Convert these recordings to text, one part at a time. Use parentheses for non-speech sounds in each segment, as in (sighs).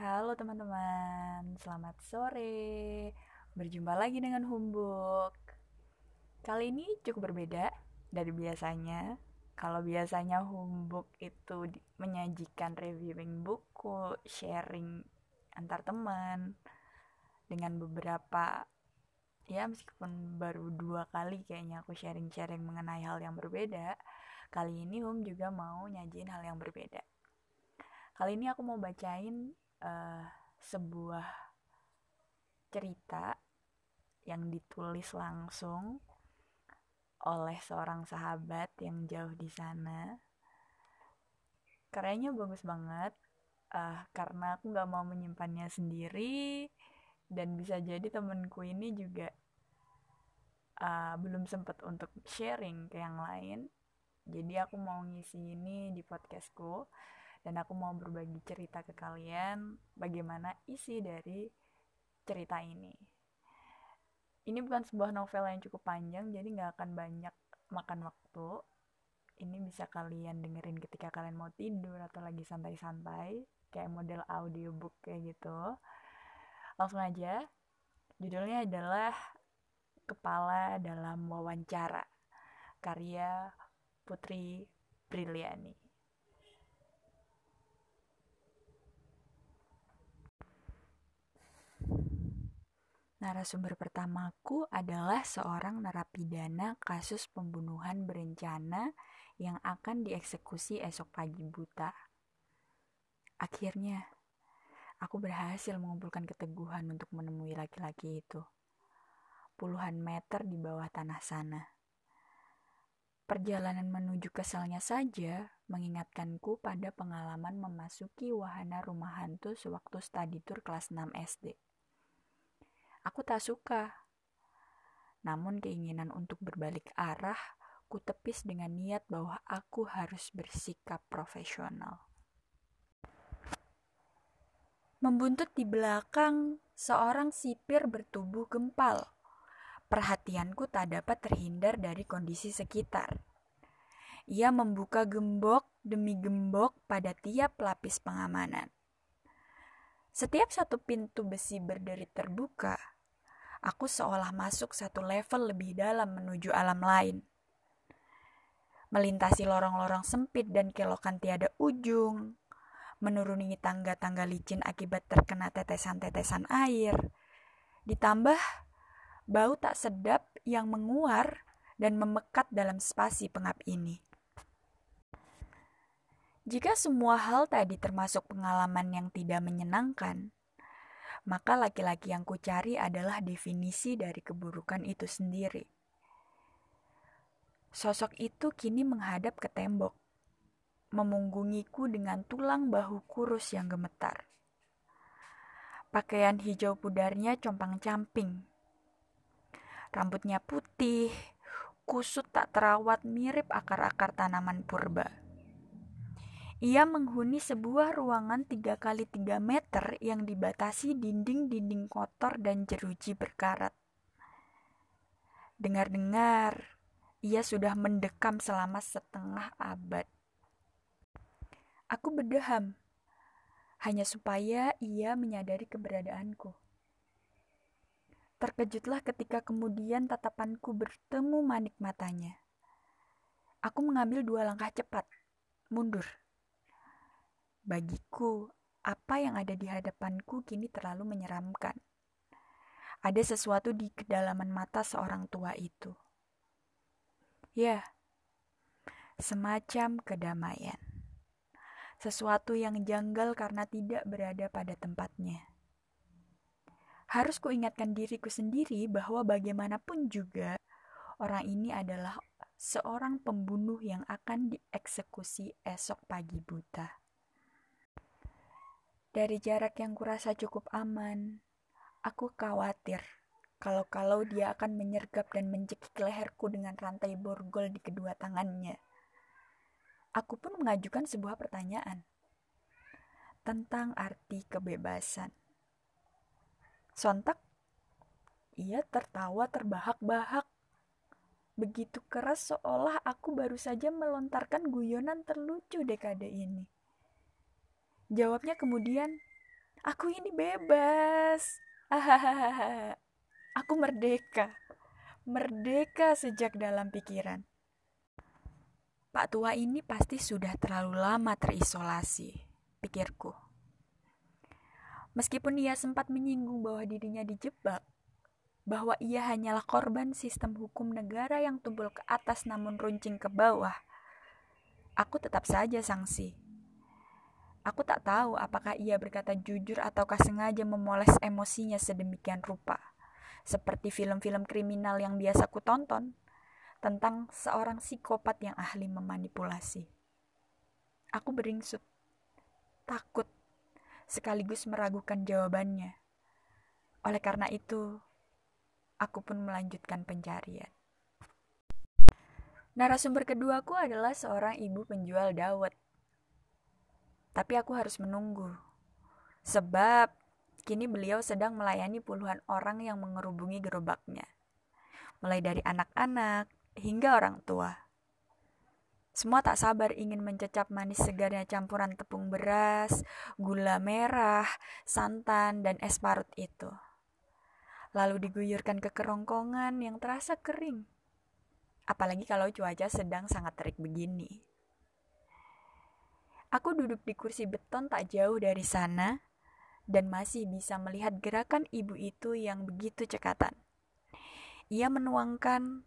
Halo teman-teman, selamat sore. Berjumpa lagi dengan Humbuk. Kali ini cukup berbeda dari biasanya. Kalau biasanya Humbuk itu menyajikan reviewing buku, sharing antar teman dengan beberapa ya meskipun baru dua kali kayaknya aku sharing-sharing mengenai hal yang berbeda kali ini Hum juga mau nyajin hal yang berbeda kali ini aku mau bacain uh, sebuah cerita yang ditulis langsung oleh seorang sahabat yang jauh di sana. Karyanya bagus banget uh, karena aku nggak mau menyimpannya sendiri dan bisa jadi temenku ini juga uh, belum sempat untuk sharing ke yang lain. Jadi aku mau ngisi ini di podcastku dan aku mau berbagi cerita ke kalian bagaimana isi dari cerita ini. Ini bukan sebuah novel yang cukup panjang, jadi nggak akan banyak makan waktu. Ini bisa kalian dengerin ketika kalian mau tidur atau lagi santai-santai, kayak model audiobook kayak gitu. Langsung aja, judulnya adalah Kepala dalam Wawancara, karya Putri Briliani. Narasumber pertamaku adalah seorang narapidana kasus pembunuhan berencana yang akan dieksekusi esok pagi buta. Akhirnya, aku berhasil mengumpulkan keteguhan untuk menemui laki-laki itu. Puluhan meter di bawah tanah sana. Perjalanan menuju ke selnya saja mengingatkanku pada pengalaman memasuki wahana rumah hantu sewaktu study tour kelas 6 SD. Aku tak suka. Namun keinginan untuk berbalik arah ku tepis dengan niat bahwa aku harus bersikap profesional. Membuntut di belakang, seorang sipir bertubuh gempal. Perhatianku tak dapat terhindar dari kondisi sekitar. Ia membuka gembok demi gembok pada tiap lapis pengamanan. Setiap satu pintu besi berderi terbuka, aku seolah masuk satu level lebih dalam menuju alam lain. Melintasi lorong-lorong sempit dan kelokan tiada ujung, menuruni tangga-tangga licin akibat terkena tetesan-tetesan air, ditambah bau tak sedap yang menguar dan memekat dalam spasi pengap ini. Jika semua hal tadi termasuk pengalaman yang tidak menyenangkan, maka laki-laki yang kucari adalah definisi dari keburukan itu sendiri. Sosok itu kini menghadap ke tembok, memunggungiku dengan tulang bahu kurus yang gemetar. Pakaian hijau pudarnya compang-camping. Rambutnya putih, kusut tak terawat mirip akar-akar tanaman purba ia menghuni sebuah ruangan 3 kali 3 meter yang dibatasi dinding-dinding kotor dan jeruji berkarat. Dengar-dengar, ia sudah mendekam selama setengah abad. Aku berdeham, hanya supaya ia menyadari keberadaanku. Terkejutlah ketika kemudian tatapanku bertemu manik matanya. Aku mengambil dua langkah cepat, mundur Bagiku, apa yang ada di hadapanku kini terlalu menyeramkan. Ada sesuatu di kedalaman mata seorang tua itu. Ya, semacam kedamaian. Sesuatu yang janggal karena tidak berada pada tempatnya. Harus kuingatkan diriku sendiri bahwa bagaimanapun juga orang ini adalah seorang pembunuh yang akan dieksekusi esok pagi buta. Dari jarak yang kurasa cukup aman, aku khawatir kalau-kalau dia akan menyergap dan mencekik leherku dengan rantai borgol di kedua tangannya. Aku pun mengajukan sebuah pertanyaan tentang arti kebebasan. Sontak, ia tertawa terbahak-bahak. Begitu keras seolah aku baru saja melontarkan guyonan terlucu dekade ini. Jawabnya kemudian, Aku ini bebas. (laughs) Aku merdeka. Merdeka sejak dalam pikiran. Pak tua ini pasti sudah terlalu lama terisolasi, pikirku. Meskipun ia sempat menyinggung bahwa dirinya dijebak, bahwa ia hanyalah korban sistem hukum negara yang tumpul ke atas namun runcing ke bawah, aku tetap saja sanksi. Aku tak tahu apakah ia berkata jujur ataukah sengaja memoles emosinya sedemikian rupa, seperti film-film kriminal yang biasa ku tonton tentang seorang psikopat yang ahli memanipulasi. Aku beringsut, takut, sekaligus meragukan jawabannya. Oleh karena itu, aku pun melanjutkan pencarian. Narasumber keduaku adalah seorang ibu penjual dawet. Tapi aku harus menunggu. Sebab kini beliau sedang melayani puluhan orang yang mengerubungi gerobaknya. Mulai dari anak-anak, hingga orang tua. Semua tak sabar ingin mencecap manis segarnya campuran tepung beras, gula merah, santan, dan es parut itu. Lalu diguyurkan ke kerongkongan yang terasa kering. Apalagi kalau cuaca sedang sangat terik begini. Aku duduk di kursi beton tak jauh dari sana dan masih bisa melihat gerakan ibu itu yang begitu cekatan. Ia menuangkan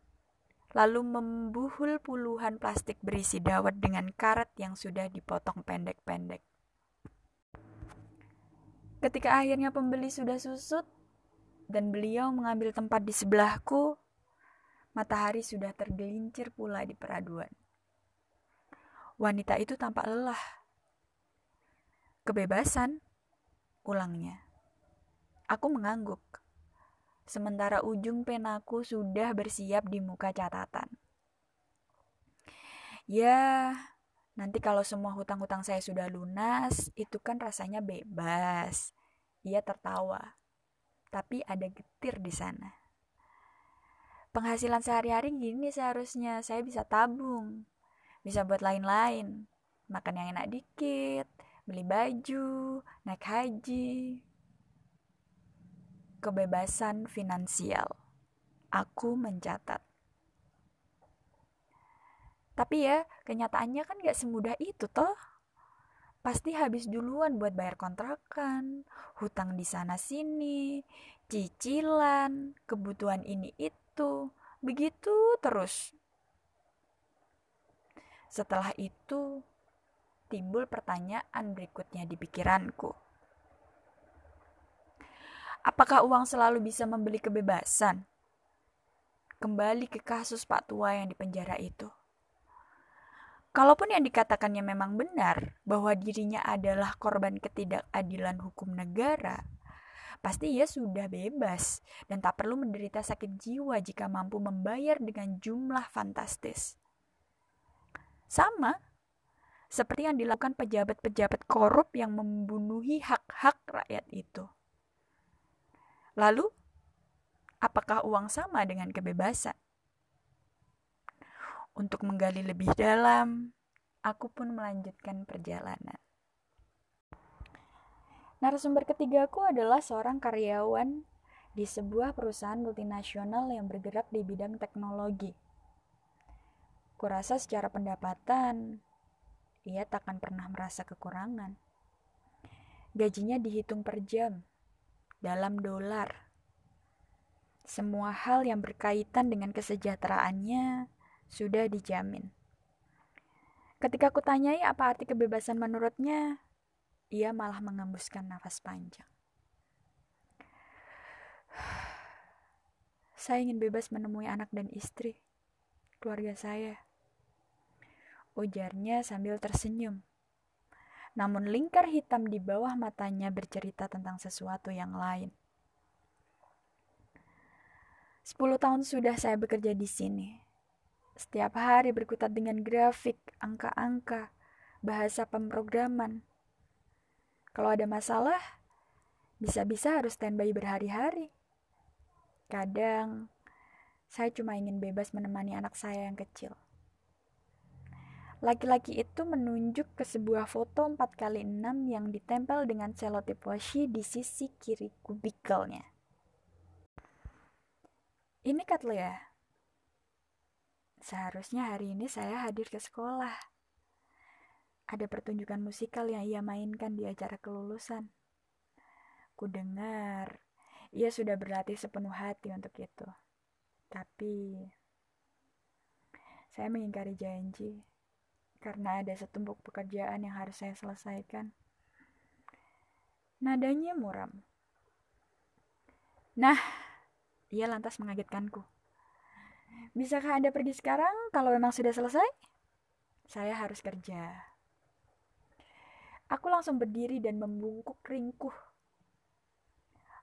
lalu membuhul puluhan plastik berisi dawet dengan karet yang sudah dipotong pendek-pendek. Ketika akhirnya pembeli sudah susut dan beliau mengambil tempat di sebelahku, matahari sudah tergelincir pula di peraduan. Wanita itu tampak lelah. Kebebasan, ulangnya. Aku mengangguk sementara ujung penaku sudah bersiap di muka catatan. Ya, nanti kalau semua hutang-hutang saya sudah lunas, itu kan rasanya bebas. Ia tertawa, tapi ada getir di sana. Penghasilan sehari-hari gini seharusnya saya bisa tabung, bisa buat lain-lain, makan yang enak dikit, beli baju, naik haji, kebebasan finansial. Aku mencatat. Tapi ya, kenyataannya kan gak semudah itu toh. Pasti habis duluan buat bayar kontrakan, hutang di sana sini, cicilan, kebutuhan ini itu, begitu terus. Setelah itu, timbul pertanyaan berikutnya di pikiranku. Apakah uang selalu bisa membeli kebebasan? Kembali ke kasus Pak Tua yang di penjara itu. Kalaupun yang dikatakannya memang benar bahwa dirinya adalah korban ketidakadilan hukum negara, pasti ia sudah bebas dan tak perlu menderita sakit jiwa jika mampu membayar dengan jumlah fantastis. Sama seperti yang dilakukan pejabat-pejabat korup yang membunuhi hak-hak rakyat itu. Lalu, apakah uang sama dengan kebebasan? Untuk menggali lebih dalam, aku pun melanjutkan perjalanan. Narasumber ketigaku adalah seorang karyawan di sebuah perusahaan multinasional yang bergerak di bidang teknologi. Kurasa secara pendapatan, ia takkan pernah merasa kekurangan. Gajinya dihitung per jam, dalam dolar. Semua hal yang berkaitan dengan kesejahteraannya sudah dijamin. Ketika aku tanyai apa arti kebebasan menurutnya, ia malah mengembuskan nafas panjang. (sighs) Saya ingin bebas menemui anak dan istri, keluarga saya. Ujarnya sambil tersenyum namun lingkar hitam di bawah matanya bercerita tentang sesuatu yang lain. Sepuluh tahun sudah saya bekerja di sini. Setiap hari berkutat dengan grafik, angka-angka, bahasa pemrograman. Kalau ada masalah, bisa-bisa harus standby berhari-hari. Kadang, saya cuma ingin bebas menemani anak saya yang kecil. Laki-laki itu menunjuk ke sebuah foto 4x6 yang ditempel dengan selotip washi di sisi kiri kubikelnya. Ini Kak ya? Seharusnya hari ini saya hadir ke sekolah. Ada pertunjukan musikal yang ia mainkan di acara kelulusan. Ku dengar, ia sudah berlatih sepenuh hati untuk itu. Tapi, saya mengingkari janji karena ada setumpuk pekerjaan yang harus saya selesaikan. Nadanya muram. Nah, ia lantas mengagetkanku. Bisakah Anda pergi sekarang kalau memang sudah selesai? Saya harus kerja. Aku langsung berdiri dan membungkuk ringkuh.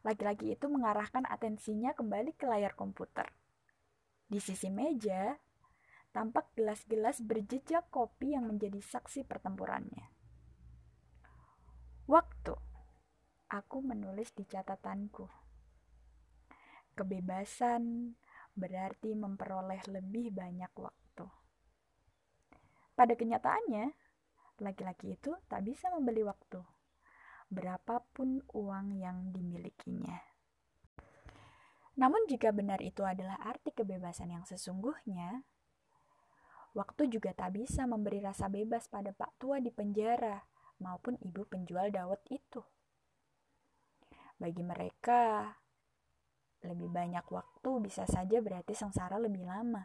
Laki-laki itu mengarahkan atensinya kembali ke layar komputer. Di sisi meja, tampak gelas-gelas berjejak kopi yang menjadi saksi pertempurannya. Waktu aku menulis di catatanku. Kebebasan berarti memperoleh lebih banyak waktu. Pada kenyataannya, laki-laki itu tak bisa membeli waktu, berapapun uang yang dimilikinya. Namun, jika benar itu adalah arti kebebasan yang sesungguhnya, Waktu juga tak bisa memberi rasa bebas pada Pak Tua di penjara maupun ibu penjual dawet itu. Bagi mereka, lebih banyak waktu bisa saja berarti sengsara lebih lama.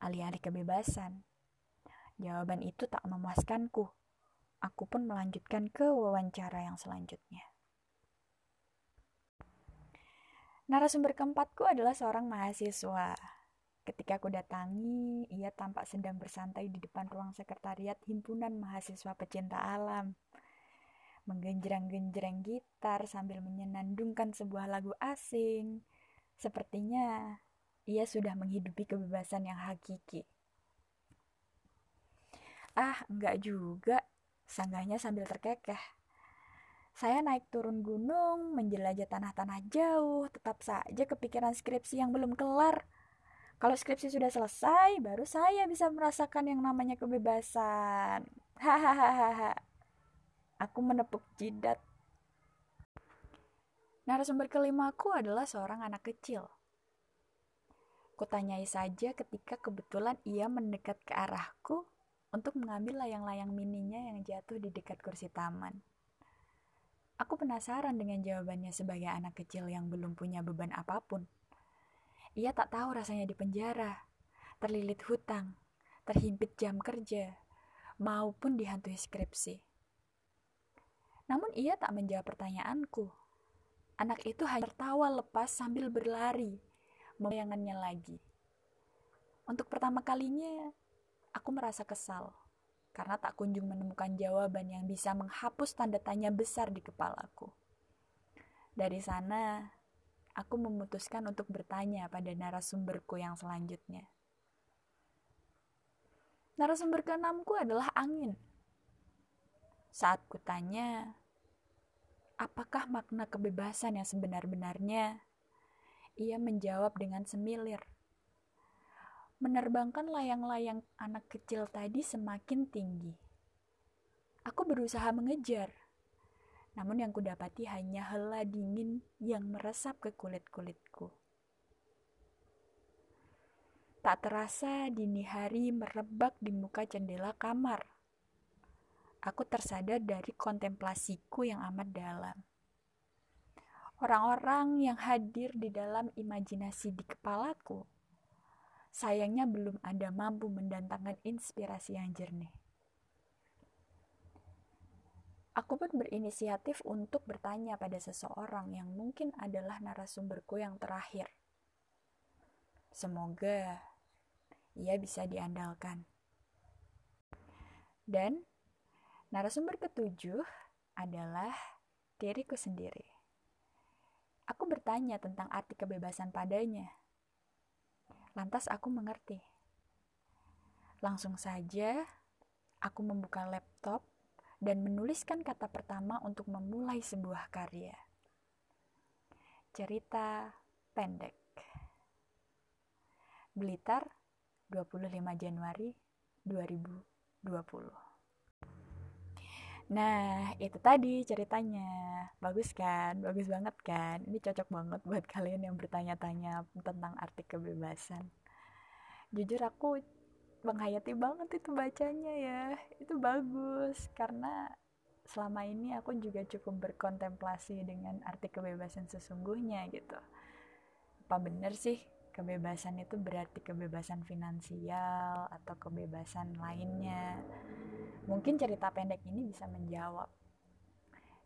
Alih-alih kebebasan, jawaban itu tak memuaskanku. Aku pun melanjutkan ke wawancara yang selanjutnya. Narasumber keempatku adalah seorang mahasiswa Ketika aku datangi, ia tampak sedang bersantai di depan ruang sekretariat Himpunan Mahasiswa Pecinta Alam. Menggenjreng-genjreng gitar sambil menyenandungkan sebuah lagu asing. Sepertinya ia sudah menghidupi kebebasan yang hakiki. Ah, enggak juga. Sanggahnya sambil terkekeh. Saya naik turun gunung, menjelajah tanah-tanah jauh, tetap saja kepikiran skripsi yang belum kelar. Kalau skripsi sudah selesai, baru saya bisa merasakan yang namanya kebebasan. Hahaha. Aku menepuk jidat. Narasumber kelima aku adalah seorang anak kecil. Kutanyai saja ketika kebetulan ia mendekat ke arahku untuk mengambil layang-layang mininya yang jatuh di dekat kursi taman. Aku penasaran dengan jawabannya sebagai anak kecil yang belum punya beban apa pun. Ia tak tahu rasanya di penjara, terlilit hutang, terhimpit jam kerja, maupun dihantui skripsi. Namun ia tak menjawab pertanyaanku. Anak itu hanya tertawa lepas sambil berlari, membayangannya lagi. Untuk pertama kalinya, aku merasa kesal karena tak kunjung menemukan jawaban yang bisa menghapus tanda tanya besar di kepalaku. Dari sana, aku memutuskan untuk bertanya pada narasumberku yang selanjutnya. Narasumber keenamku adalah angin. Saat kutanya, apakah makna kebebasan yang sebenar-benarnya? Ia menjawab dengan semilir. Menerbangkan layang-layang anak kecil tadi semakin tinggi. Aku berusaha mengejar, namun yang kudapati hanya hela dingin yang meresap ke kulit-kulitku. Tak terasa dini hari merebak di muka jendela kamar. Aku tersadar dari kontemplasiku yang amat dalam. Orang-orang yang hadir di dalam imajinasi di kepalaku, sayangnya belum ada mampu mendatangkan inspirasi yang jernih. Aku pun berinisiatif untuk bertanya pada seseorang yang mungkin adalah narasumberku yang terakhir. Semoga ia bisa diandalkan. Dan narasumber ketujuh adalah diriku sendiri. Aku bertanya tentang arti kebebasan padanya. Lantas aku mengerti. Langsung saja, aku membuka laptop dan menuliskan kata pertama untuk memulai sebuah karya. Cerita pendek. Blitar, 25 Januari 2020 Nah, itu tadi ceritanya. Bagus kan? Bagus banget kan? Ini cocok banget buat kalian yang bertanya-tanya tentang arti kebebasan. Jujur aku menghayati banget itu bacanya ya. Itu bagus karena selama ini aku juga cukup berkontemplasi dengan arti kebebasan sesungguhnya gitu. Apa bener sih kebebasan itu berarti kebebasan finansial atau kebebasan lainnya? Mungkin cerita pendek ini bisa menjawab,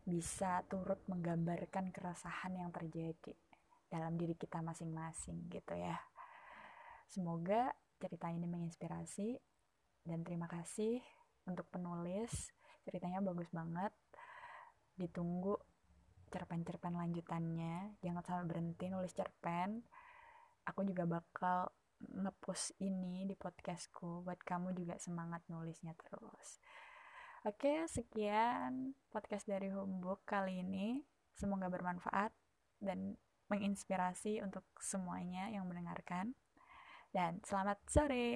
bisa turut menggambarkan keresahan yang terjadi dalam diri kita masing-masing gitu ya. Semoga cerita ini menginspirasi dan terima kasih untuk penulis. Ceritanya bagus banget. Ditunggu cerpen-cerpen lanjutannya. Jangan sampai berhenti nulis cerpen. Aku juga bakal ngepost ini di podcastku buat kamu juga semangat nulisnya terus. Oke, sekian podcast dari Homebook kali ini. Semoga bermanfaat dan menginspirasi untuk semuanya yang mendengarkan. Dan selamat sore.